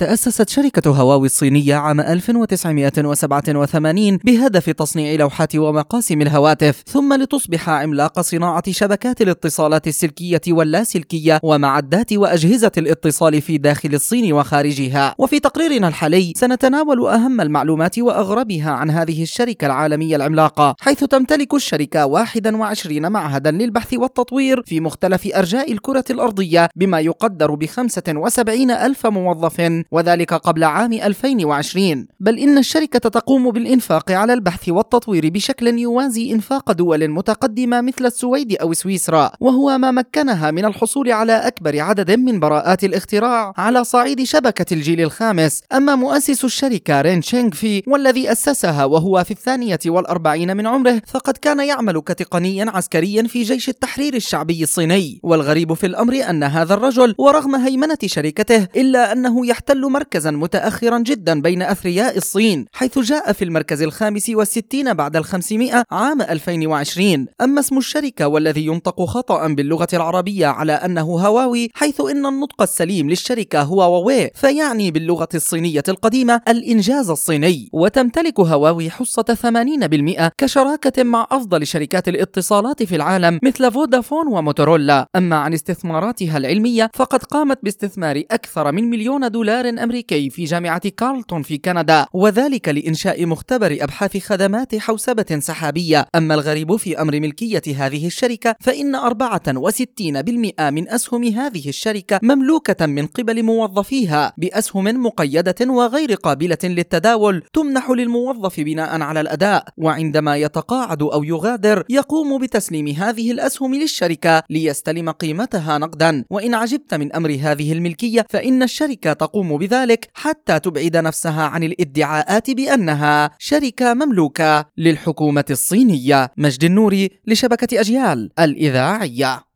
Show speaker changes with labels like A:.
A: تأسست شركة هواوي الصينية عام 1987 بهدف تصنيع لوحات ومقاسم الهواتف ثم لتصبح عملاق صناعة شبكات الاتصالات السلكية واللاسلكية ومعدات وأجهزة الاتصال في داخل الصين وخارجها. وفي تقريرنا الحالي سنتناول أهم المعلومات وأغربها عن هذه الشركة العالمية العملاقة حيث تمتلك الشركة 21 معهدا للبحث والتطوير في مختلف أرجاء الكرة الأرضية بما يقدر ب 75 ألف موظف. وذلك قبل عام 2020 بل إن الشركة تقوم بالإنفاق على البحث والتطوير بشكل يوازي إنفاق دول متقدمة مثل السويد أو سويسرا وهو ما مكنها من الحصول على أكبر عدد من براءات الاختراع على صعيد شبكة الجيل الخامس. أما مؤسس الشركة رين تشينغ في والذي أسسها وهو في الثانية والأربعين من عمره فقد كان يعمل كتقني عسكري في جيش التحرير الشعبي الصيني. والغريب في الأمر أن هذا الرجل ورغم هيمنة شركته إلا أنه يحتل يحتل مركزا متأخرا جدا بين أثرياء الصين حيث جاء في المركز الخامس والستين بعد الخمسمائة عام 2020 أما اسم الشركة والذي ينطق خطأ باللغة العربية على أنه هواوي حيث إن النطق السليم للشركة هو واوي فيعني باللغة الصينية القديمة الإنجاز الصيني. وتمتلك هواوي حصة 80% كشراكة مع أفضل شركات الاتصالات في العالم مثل فودافون وموتورولا. أما عن استثماراتها العلمية فقد قامت باستثمار أكثر من مليون دولار أمريكي في جامعة كارلتون في كندا وذلك لإنشاء مختبر أبحاث خدمات حوسبة سحابية. أما الغريب في أمر ملكية هذه الشركة فإن 64% من أسهم هذه الشركة مملوكة من قبل موظفيها بأسهم مقيدة وغير قابلة للتداول تمنح للموظف بناء على الأداء. وعندما يتقاعد أو يغادر يقوم بتسليم هذه الأسهم للشركة ليستلم قيمتها نقدا. وإن عجبت من أمر هذه الملكية فإن الشركة تقوم بذلك حتى تبعد نفسها عن الادعاءات بأنها شركة مملوكة للحكومة الصينية مجد النوري لشبكة أجيال الإذاعية.